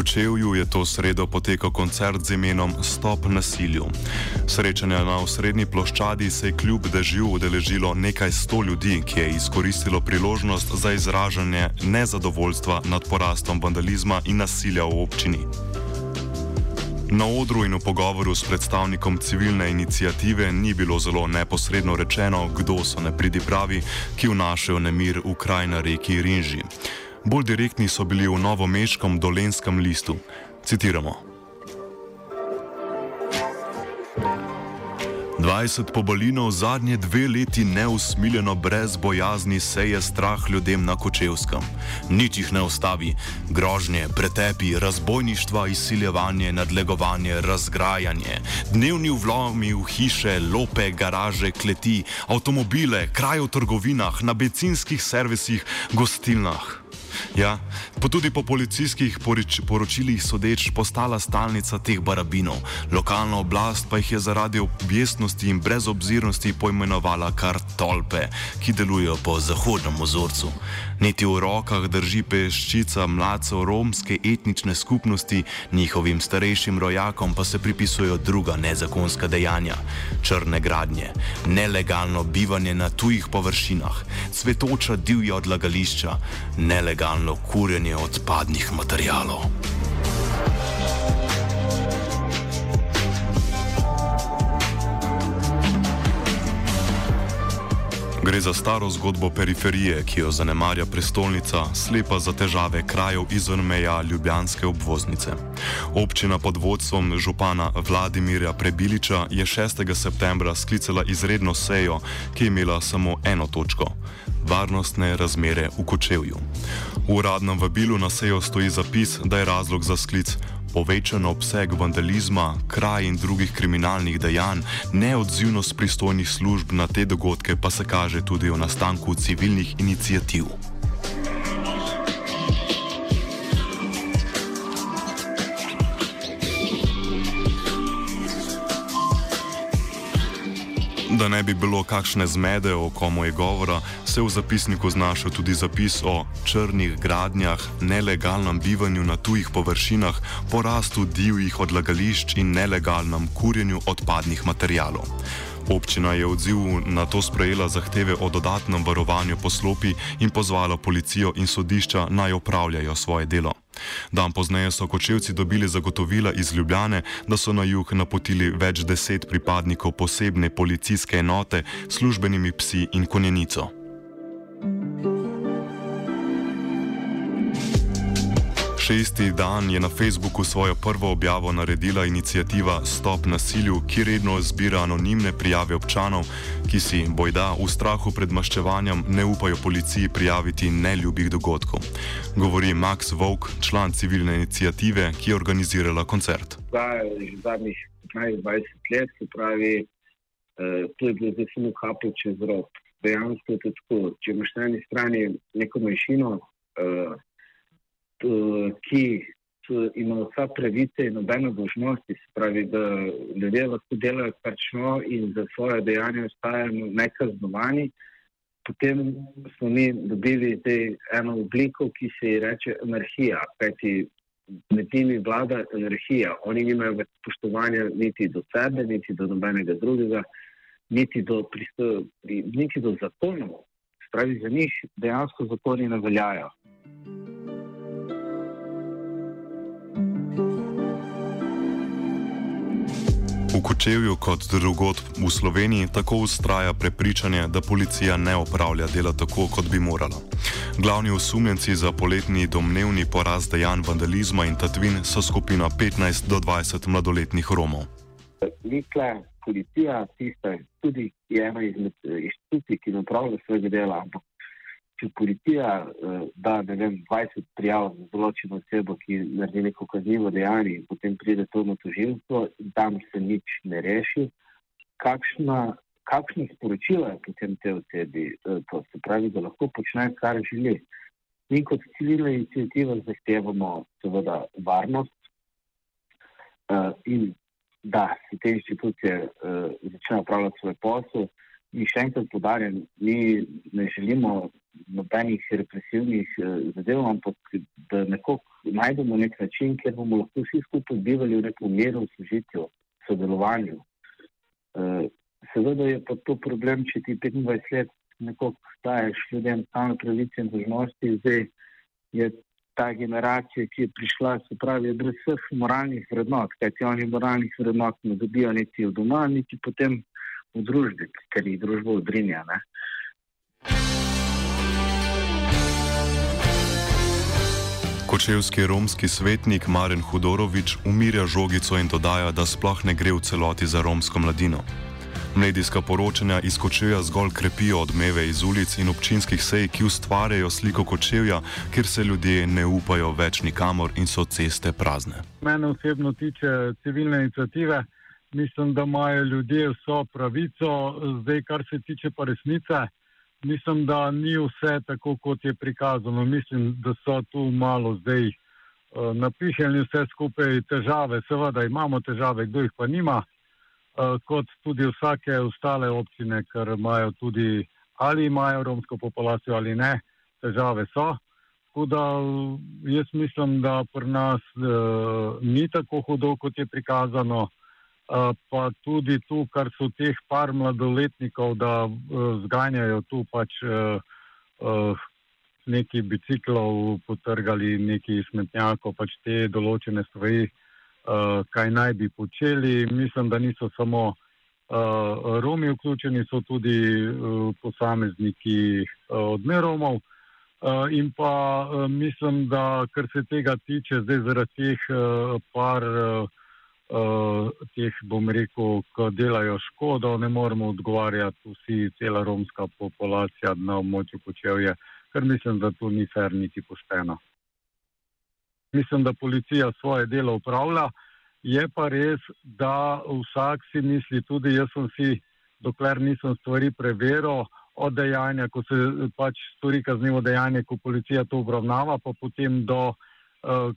Kočevju je to sredo potekal koncert z imenom Stop nasilju. Srečanja na osrednji ploščadi se je kljub dežju udeležilo nekaj sto ljudi, ki je izkoristilo priložnost za izražanje nezadovoljstva nad porastom vandalizma in nasilja v občini. Na odru in v pogovoru s predstavnikom civilne inicijative ni bilo zelo neposredno rečeno, kdo so nepridipravi, ki vnašajo nemir v kraj na reki Rinži. Bolj direktni so bili v novomeškem dolenskem listu. Citiramo. 20 pobalinov zadnje dve leti neusmiljeno brez bojazni seje strah ljudem na Kočevskem. Nič jih ne ustavi. Grožnje, pretepi, razbojništva, izsiljevanje, nadlegovanje, razgrajanje, dnevni vlomi v hiše, lope, garaže, kleti, avtomobile, kraje v trgovinah, na bencinskih servisih, gostilnah. Ja, pa tudi po policijskih poroč poročilih sodeč postala stalnica teh barabinov. Lokalna oblast pa jih je zaradi objestnosti in brezobzirnosti poimenovala kar tolpe, ki delujejo po zahodnem ozorcu. Niti v rokah drži peščica mladcev romske etnične skupnosti, njihovim starejšim rojakom pa se pripisujejo druga nezakonska dejanja: črne gradnje, nelegalno bivanje na tujih površinah, cvetoča divja odlagališča, nelegalno kurjenje odpadnih materijalov. Gre za staro zgodbo periferije, ki jo zanemarja prestolnica, slepa za težave krajev izven meja Ljubljanske obvoznice. Občina pod vodstvom župana Vladimirja Prebiliča je 6. septembra sklicala izredno sejo, ki je imela samo eno točko: varnostne razmere v Kočevju. V uradnem vabilu na sejo stoji zapis, da je razlog za sklic povečan obseg vandalizma, kraj in drugih kriminalnih dejanj, neodzivnost pristojnih služb na te dogodke pa se kaže tudi v nastanku civilnih inicijativ. Da ne bi bilo kakšne zmede, o komu je govora, se je v zapisniku znašel tudi zapis o črnih gradnjah, nelegalnem bivanju na tujih površinah, porastu divjih odlagališč in nelegalnem kurjenju odpadnih materijalov. Občina je odziv na to sprejela zahteve o dodatnem varovanju poslopi in pozvala policijo in sodišča naj opravljajo svoje delo. Dan pozneje so kočevci dobili zagotovila iz Ljubljane, da so na jug napotili več deset pripadnikov posebne policijske enote s službenimi psi in konjenico. Šesti dan je na Facebooku svojo prvo objavo naredila inicijativa Stop nasilju, ki redno zbira anonimne prijave občanov, ki si, bojda, v strahu pred maščevanjem ne upajo policiji prijaviti neljubih dogodkov. Govori Max Vok, član civilne inicijative, ki je organizirala koncert. Že zadnjih 15-20 let se pravi, eh, to je bilo zdaj samo kapo čez rob. Dejansko je to tako, če imaš na eni strani neko manjšino, eh, ki ima vsa pravice in nobene dožnosti, se pravi, da ljudje lahko delajo karčno in za svoje dejanje ostajamo nekaznovani. Potem smo mi dobili eno obliko, ki se ji reče anarhija. Kajti med njimi vlada anarhija. Oni nimajo več spoštovanja niti do sebe, niti do nobenega drugega, niti do, pristo, niti do zakonov. Spravi za njih dejansko zakoni ne veljajo. V Kočevju kot drugod v Sloveniji tako ustraja prepričanje, da policija ne opravlja dela tako, kot bi morala. Glavni osumljenci za poletni domnevni poraz dejanj vandalizma in tatvin so skupina 15 do 20 mladoletnih Romov. Nikle, policija, tiste, tudi je ena izmed inštitucij, ki ne opravlja svojega dela, ampak če policija uh, da vem, 20 prijav za določeno osebo, ki naredi neko kaznivo dejanje in potem pride to na tožilstvo in tam se nič ne reši, kakšna, kakšne sporočila je potem te osebi, uh, to se pravi, da lahko počne, kar želi. Mi kot civilna inicijativa zahtevamo seveda varnost uh, in da se te inštitucije uh, začnejo upravljati svoj posel. Mi še enkrat podarjam, mi ne želimo nobenih represivnih eh, zadev, ampak da nekako najdemo nek način, kjer bomo lahko vsi skupaj bivali v nekem miru, sožitju, sodelovanju. Eh, seveda je pa to problem, če ti 25 let nekako daješ ljudem same pravice in dožnosti, zdaj je ta generacija, ki je prišla, se pravi, brez vseh moralnih vrednot, kajti oni moralnih vrednot ne dobijo niti v doma, niti potem v družbi, ker jih družba odrinja. Ne? Kočevski romski svetnik Maren Hudorovič umirja žogico in dodaja, da sploh ne gre v celoti za romsko mladino. Medijska poročanja iz Kočevja zgolj krepijo odmeve iz ulic in občinskih sej, ki ustvarjajo sliko Kočevja, kjer se ljudje ne upajo več nikamor in so ceste prazne. Mene osebno tiče civilne inicijative, mislim, da imajo ljudje vso pravico, zdaj kar se tiče pa resnice mislim, da ni vse tako, kot je prikazano. Mislim, da so tu malo zdaj uh, napišeni vse skupaj težave. Seveda imamo težave, kdo jih pa nima, uh, kot tudi vsake ostale občine, ker imajo tudi ali imajo romsko populacijo ali ne, težave so. Tako da jaz mislim, da pri nas uh, ni tako hudo, kot je prikazano pa tudi tu, kar so teh par mladoletnikov, da uh, zganjajo tu pač uh, uh, neki biciklov, potrgali neki smetnjako, pač te določene stvari, uh, kaj naj bi počeli. Mislim, da niso samo uh, Romi vključeni, so tudi uh, posamezniki uh, od neromov. Uh, in pa uh, mislim, da kar se tega tiče, zdaj zaradi teh uh, par uh, teh, bom rekel, ki delajo škodo, ne moremo odgovarjati vsi, cela romska populacija na območju Kočevja, ker mislim, da to ni fer niti pošteno. Mislim, da policija svoje delo upravlja, je pa res, da vsak si misli, tudi jaz sem si, dokler nisem stvari preveril, od dejanja, ko se pač stori kaznivo dejanje, ko policija to obravnava, pa potem do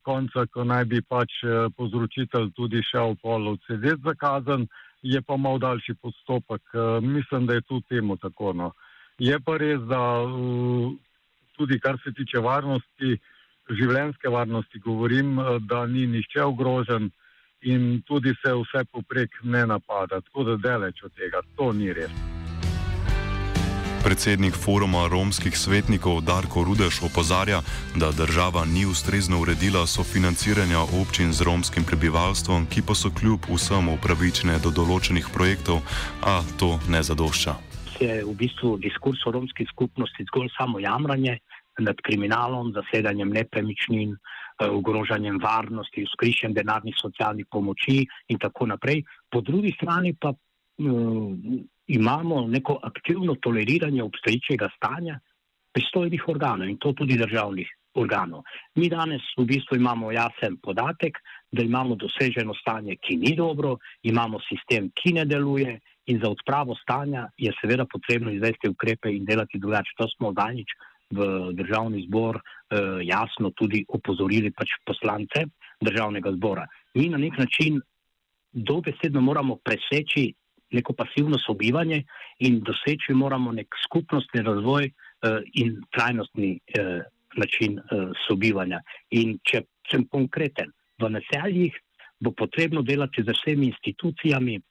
konca, ko naj bi pač uh, povzročitelj tudi šel pol odsedeti za kazen, je pa mal daljši postopek. Uh, mislim, da je tu temu tako. No. Je pa res, da tudi kar se tiče varnosti, življenske varnosti, govorim, da ni nihče ogrožen in tudi se vse poprek ne napada. Tako da deleč od tega, to ni res. Predsednik foruma romskih svetnikov Darko Rudeš opozarja, da država ni ustrezno uredila sofinanciranja občin z romskim prebivalstvom, ki pa so kljub vsem upravičene do določenih projektov, a to ne zadošča. Je v bistvu diskurs o romski skupnosti zgolj samo jamranje nad kriminalom, zasedanjem nepremičnin, eh, ogrožanjem varnosti, skrišen denarnih socialnih pomoči in tako naprej. Po drugi strani pa eh, imamo neko aktivno toleriranje obstoječega stanja pristojnih organov in to tudi državnih organov. Mi danes v bistvu imamo jasen podatek, da imamo doseženo stanje, ki ni dobro, imamo sistem, ki ne deluje in za odpravo stanja je seveda potrebno izvesti ukrepe in delati drugače. To smo danič v državni zbor eh, jasno tudi opozorili pač poslance državnega zbora. Mi na nek način dobesedno moramo preseči neko pasivno sobivanje in doseči moramo nek skupnostni razvoj uh, in trajnostni uh, način uh, sobivanja. In če Sem konkreten. V naseljih bo potrebno delati z vsemi institucijami, eh,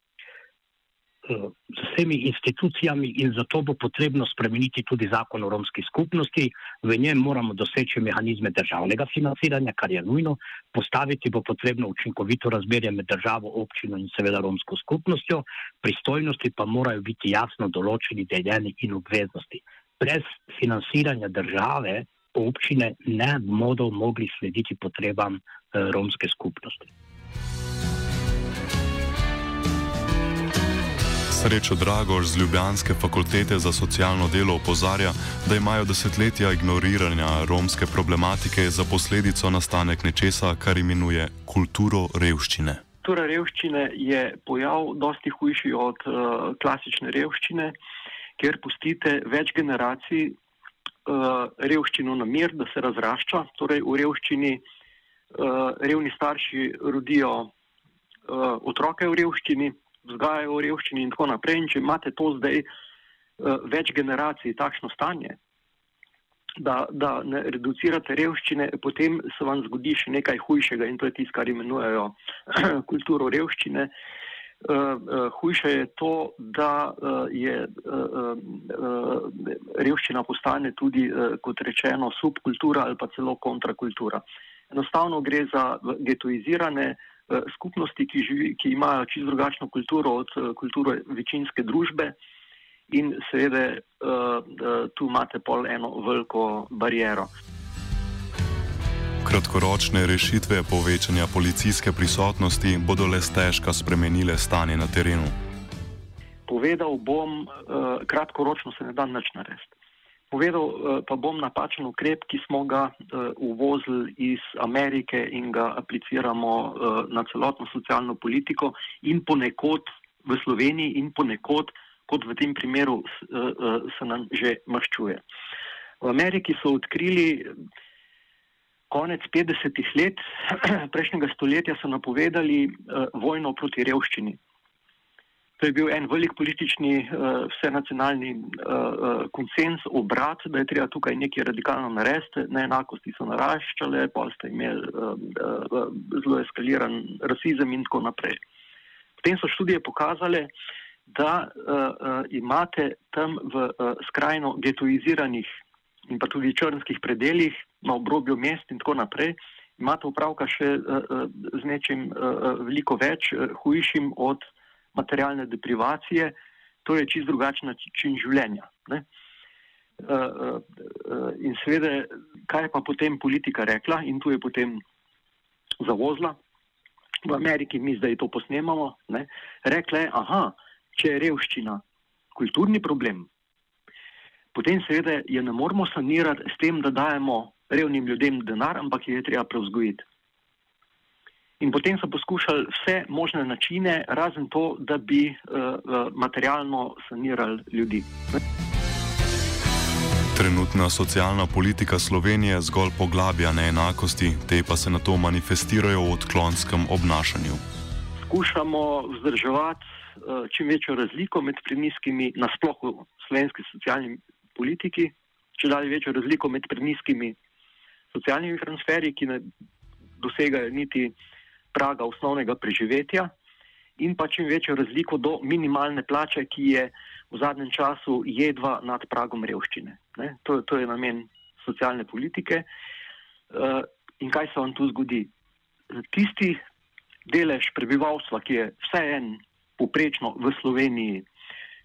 z vsemi institucijami in zato bo potrebno spremeniti tudi zakon o romski skupnosti. V njem moramo doseči mehanizme državnega financiranja, kar je nujno. Postaviti bo potrebno učinkovito razmerje med državo, občino in seveda romsko skupnostjo. Pristojnosti pa morajo biti jasno določeni, deljeni in obveznosti. Brez financiranja države občine ne bodo mogli slediti potrebam eh, romske skupnosti. Srečo Dragoš z Ljubljanske fakultete za socialno delo opozarja, da imajo desetletja ignoriranja romske problematike za posledico nastanek nečesa, kar imenuje kulturo revščine. Kultura revščine je pojav dosti hujši od uh, klasične revščine, ker pustite več generacij uh, revščino na mir, da se razrašča. Torej v revščini uh, revni starši rodijo uh, otroke v revščini, vzgajajo v revščini in tako naprej. In če imate to zdaj uh, več generacij, takšno stanje, da, da ne reducirate revščine, potem se vam zgodi še nekaj hujšega in to je tisto, kar imenujejo kulturo revščine. Uh, uh, hujše je to, da uh, je uh, uh, revščina postane tudi, uh, kot rečeno, subkultura ali pa celo kontrakultura. Enostavno gre za getoizirane uh, skupnosti, ki, živi, ki imajo čisto drugačno kulturo od eh, kulture večinske družbe in seveda uh, tu imate pol eno veliko barijero. Kratkoročne rešitve povečanja policijske prisotnosti bodo le stežka spremenile stanje na terenu. Povedal bom, kratkoročno se ne da nič narediti. Povedal eh, pa bom napačen ukrep, ki smo ga uh, uvozili iz Amerike in ga apliciramo uh, na celotno socialno politiko in ponekod v Sloveniji in ponekod, kot v tem primeru, se nam že maščuje. V Ameriki so odkrili konec 50-ih let prejšnjega stoletja, so napovedali vojno proti revščini. To je bil en velik politični, uh, vsenacionalni uh, konsens, obrat, da je treba tukaj nekaj radikalno narediti. Neenakosti so naraščale, pa ste imeli zelo eskaliran rasizem in tako naprej. Potem so študije pokazale, da imate tam v skrajno getoiziranih in pa tudi črnskih predeljih, na obrobju mest in tako naprej, imate upravka še z nečim veliko več, hujšim od materialne deprivacije, to je čist drugačen način življenja. Ne? Uh, uh, uh, in seveda, kaj je pa potem politika rekla, in tu je potem zavozla, v Ameriki mi zdaj to posnemamo, ne? rekla je, aha, če je revščina kulturni problem, potem seveda je ne moramo sanirati s tem, da dajemo revnim ljudem denar, ampak je treba prevzgojiti. In potem so poskušali vse možne načine, razen to, da bi uh, materialno sanirali ljudi. Trenutna socialna politika Slovenije zgolj poglablja neenakosti, te pa se na to manifestirajo v odklonskem obnašanju. Skušamo vzdrževati uh, čim večjo razliko med preniskimi, nasplošno v slovenski socialni politiki, če dalje večjo razliko med preniskimi socialnimi transferji, ki ne dosegajo niti praga osnovnega preživetja in pa čim večjo razliko do minimalne plače, ki je v zadnjem času jedva nad pragom revščine. To, to je namen socialne politike. Uh, in kaj se vam tu zgodi? Tisti delež prebivalstva, ki je vseeno poprečno v Sloveniji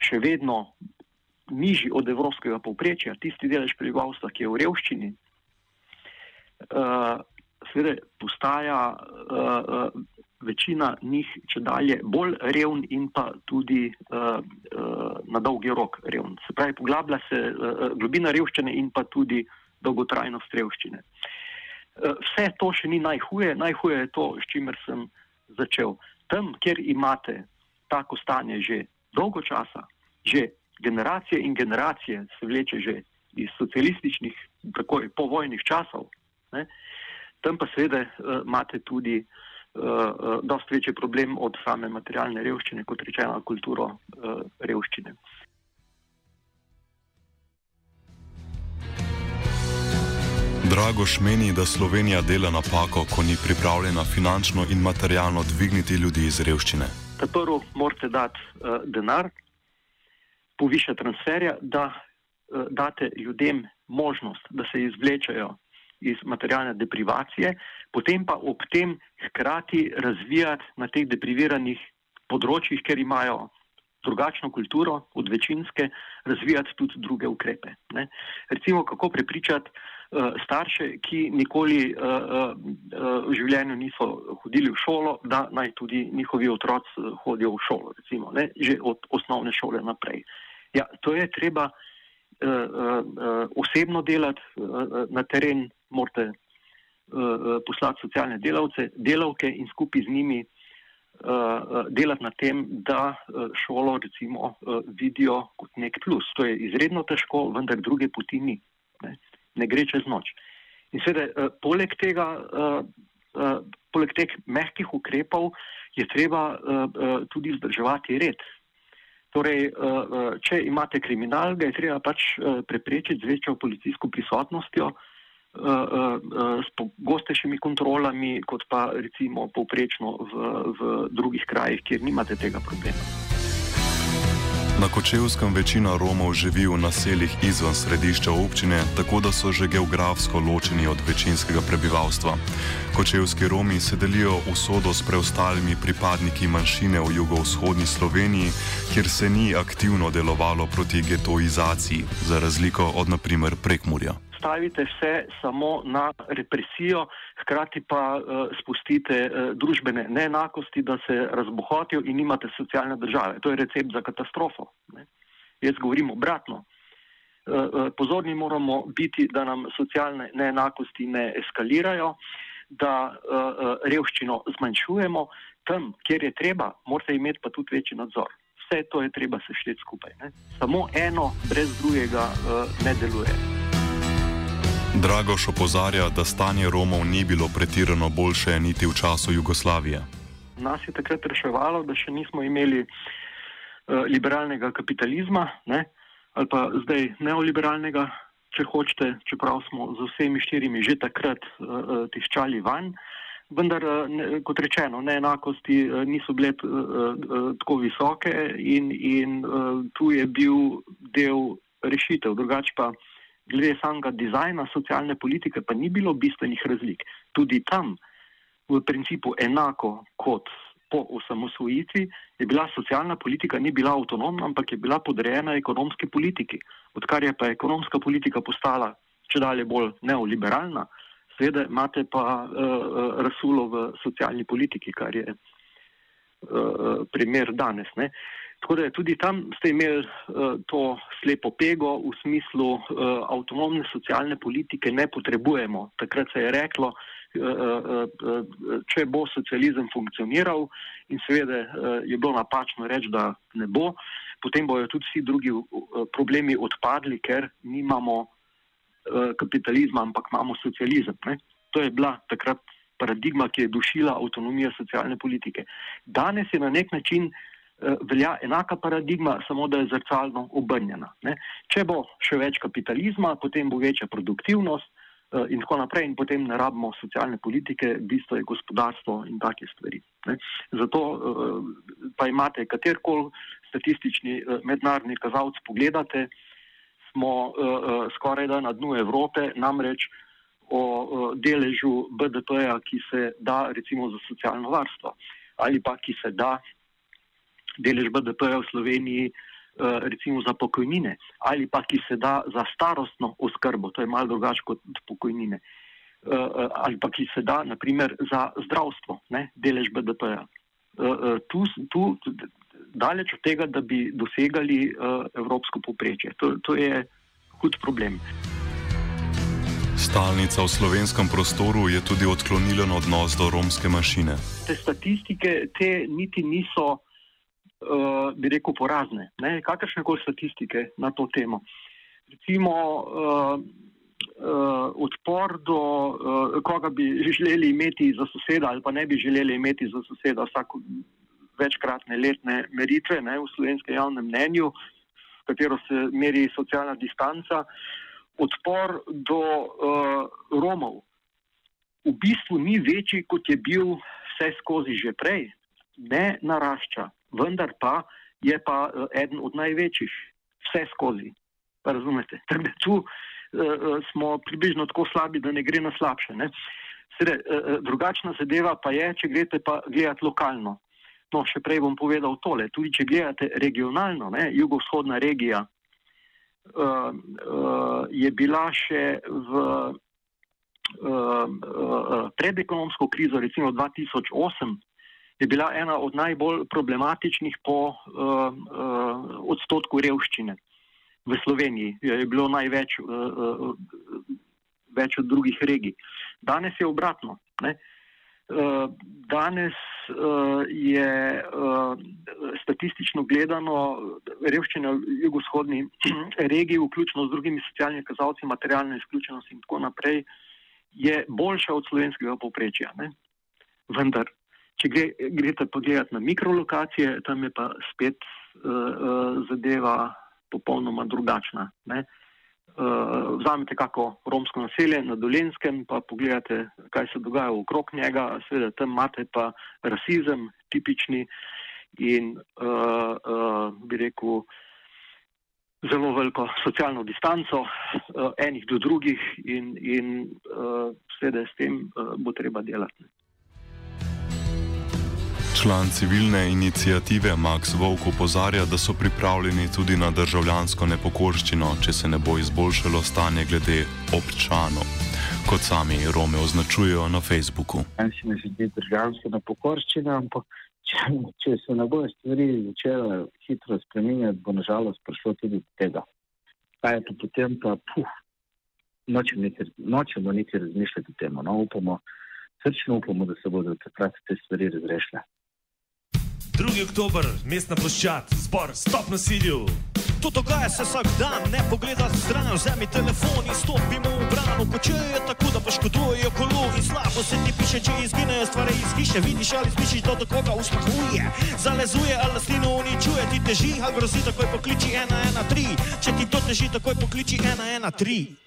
še vedno nižji od evropskega povprečja, tisti delež prebivalstva, ki je v revščini, uh, seveda postaja uh, uh, večina njih če dalje bolj revn in pa tudi uh, uh, na dolgi rok revn. Se pravi, poglablja se uh, globina revščine in pa tudi dolgotrajnost revščine. Uh, vse to še ni najhuje, najhuje je to, s čimer sem začel. Tam, kjer imate tako stanje že dolgo časa, že generacije in generacije se vleče že iz socialističnih, tako povojnih časov, ne, uh, Tam pa seveda uh, imate tudi uh, uh, dosti večji problem od same materialne revščine, kot rečeno, kulturo uh, revščine. Dragoš meni, da Slovenija dela napako, ko ni pripravljena finančno in materialno dvigniti ljudi iz revščine. Prvo morate dati uh, denar, povišati transferja, da uh, date ljudem možnost, da se izvlečajo iz materialne deprivacije, potem pa ob tem hkrati razvijati na teh depriviranih področjih, ker imajo drugačno kulturo od večinske, razvijati tudi druge ukrepe. Ne. Recimo, kako prepričati uh, starše, ki nikoli uh, uh, v življenju niso hodili v šolo, da naj tudi njihovi otroci hodijo v šolo, recimo, ne, že od osnovne šole naprej. Ja, to je treba uh, uh, osebno delati uh, na teren, morate uh, poslati socialne delavce, delavke in skupaj z njimi uh, delati na tem, da šolo recimo uh, vidijo kot nek plus. To je izredno težko, vendar druge poti ni. Ne, ne gre čez noč. In seveda, uh, poleg tega, uh, uh, poleg teh mehkih ukrepov, je treba uh, uh, tudi vzdrževati red. Torej, če imate kriminal, ga je treba pač preprečiti z večjo policijsko prisotnostjo, s pogostejšimi kontrolami, kot pa recimo povprečno v, v drugih krajih, kjer nimate tega problema. Na Kočevskem večina Romov živi v naseljih izven središča občine, tako da so že geografsko ločeni od večinskega prebivalstva. Kočevski Romi se delijo usodo s preostalimi pripadniki manjšine v jugovzhodni Sloveniji, kjer se ni aktivno delovalo proti getoizaciji, za razliko od naprimer Prekmurja stavite vse samo na represijo, hkrati pa uh, spustite uh, družbene neenakosti, da se razbohotijo in nimate socialne države. To je recept za katastrofo. Ne? Jaz govorim obratno. Uh, pozorni moramo biti, da nam socialne neenakosti ne eskalirajo, da revščino zmanjšujemo. Tam, kjer je treba, morate imeti pa tudi večji nadzor. Vse to je treba sešteti skupaj. Ne? Samo eno brez drugega uh, ne deluje. Dragoš opozarja, da stanje Romov ni bilo pretirano boljše niti v času Jugoslavije. Nas je takrat reševalo, da še nismo imeli uh, liberalnega kapitalizma, ne? ali pa zdaj neoliberalnega, če hočete, čeprav smo z vsemi štirimi že takrat uh, tiščali van. Vendar, ne, kot rečeno, neenakosti uh, niso bile uh, uh, tako visoke in, in uh, tu je bil del rešitev. Drugače pa glede samega dizajna socialne politike pa ni bilo bistvenih razlik. Tudi tam, v principu enako kot po osamosvojitvi, je bila socialna politika ni bila avtonomna, ampak je bila podrejena ekonomski politiki. Odkar je pa ekonomska politika postala če dalje bolj neoliberalna, seveda imate pa uh, rasulo v socialni politiki, kar je uh, primer danes. Ne. Tako da tudi tam ste imeli uh, to slepo pego v smislu uh, avtonomne socialne politike, ne potrebujemo. Takrat se je reklo, če bo socializem funkcioniral in seveda je bilo napačno reči, da ne bo, potem bojo tudi vsi drugi problemi odpadli, ker nimamo kapitalizma, ampak imamo socializem. Ne? To je bila takrat paradigma, ki je dušila avtonomijo socialne politike. Danes je na nek način Eh, velja enaka paradigma, samo da je zrcalno obrnjena. Ne. Če bo še več kapitalizma, potem bo večja produktivnost uh, in tako naprej, in potem ne rabimo socialne politike, bistvo je gospodarstvo in take stvari. Ne. Zato uh, pa imate katerkoli statistični mednarodni kazalec pogledate, smo skoraj da na dnu Evrope, namreč o deležu BDP-ja, ki se da recimo za socialno varstvo ali pa ki se da delež BDP-ja v Sloveniji, eh, recimo za pokojnine, ali pa ki se da za starostno oskrbo, to je malo drugače kot pokojnine, eh, eh, ali pa ki se da, naprimer, za zdravstvo, ne, delež BDP-ja. Tu, tu, daleč od tega, da bi dosegali evropsko poprečje. To, to je hud problem. Stalnica v slovenskem prostoru je tudi odklonilen odnos do romske mašine. Te statistike, te niti niso uh, bi rekel, porazne. Kakršne koli statistike na to temo. Recimo uh, uh, odpor do uh, koga bi želeli imeti za soseda ali pa ne bi želeli imeti za soseda vsako večkratne letne meritve ne, v slovenskem javnem mnenju, s katero se meri socialna distanca. Odpor do uh, Romov v bistvu ni večji, kot je bil vse skozi že prej, ne narašča, vendar pa je pa uh, eden od največjih, vse skozi. Razumete? Tako da tu uh, smo približno tako slabi, da ne gre na slabše. Sede, uh, drugačna zadeva pa je, če greste pa gledati lokalno. No, še prej bom povedal tole. Tudi če gledate regionalno, ne, jugovzhodna regija uh, uh, je bila še v uh, uh, pred ekonomsko krizo, recimo 2008, je bila ena od najbolj problematičnih po uh, uh, odstotku revščine v Sloveniji. Je bilo največ uh, uh, več od drugih regij. Danes je obratno. Ne. Danes je statistično gledano revščina v jugovzhodni regiji, vključno z drugimi socialnimi kazalci, materialna izključenost in tako naprej, je boljša od slovenskega povprečja. Ne? Vendar, če gre, greste pogledati na mikrolokacije, tam je pa spet uh, zadeva popolnoma drugačna. Ne? Uh, vzamete kako romsko naselje na Dolenskem, pa pogledate, kaj se dogaja okrog njega, seveda tam imate pa rasizem, tipični in uh, uh, bi rekel, zelo veliko socialno distanco uh, enih do drugih in, in uh, seveda s tem uh, bo treba delati. Član civilne inicijative Max Vovk opozarja, da so pripravljeni tudi na državljansko nepokorščino, če se ne bo izboljšalo stanje glede občanov, kot sami Rome označujejo na Facebooku. Jaz si ne želim državljanske nepokorščine, ampak če, če se ne bojo stvari začele hitro spremenjati, bo nažalost prišlo tudi do tega. Kaj je to potem, pa puh, nočemo niti razmišljati o tem. No, upamo, srčno upamo, da se bodo takrat te stvari razrešile. 2. oktober, mestna ploščad, zbor, stop nasilju. To dogaja se vsak dan, ne pogleda stran, vzemi telefon in stopimo v brano. Ko če je tako, da poškodujejo kolo in slabo se ti piše, če izginejo stvari iz hiše, vidiš ali slišiš da koga ustrahuje. Zalezuje ali lastnino uničuje, ti teži, a grozi takoj pokliči 113. Če ti to teži, takoj pokliči 113.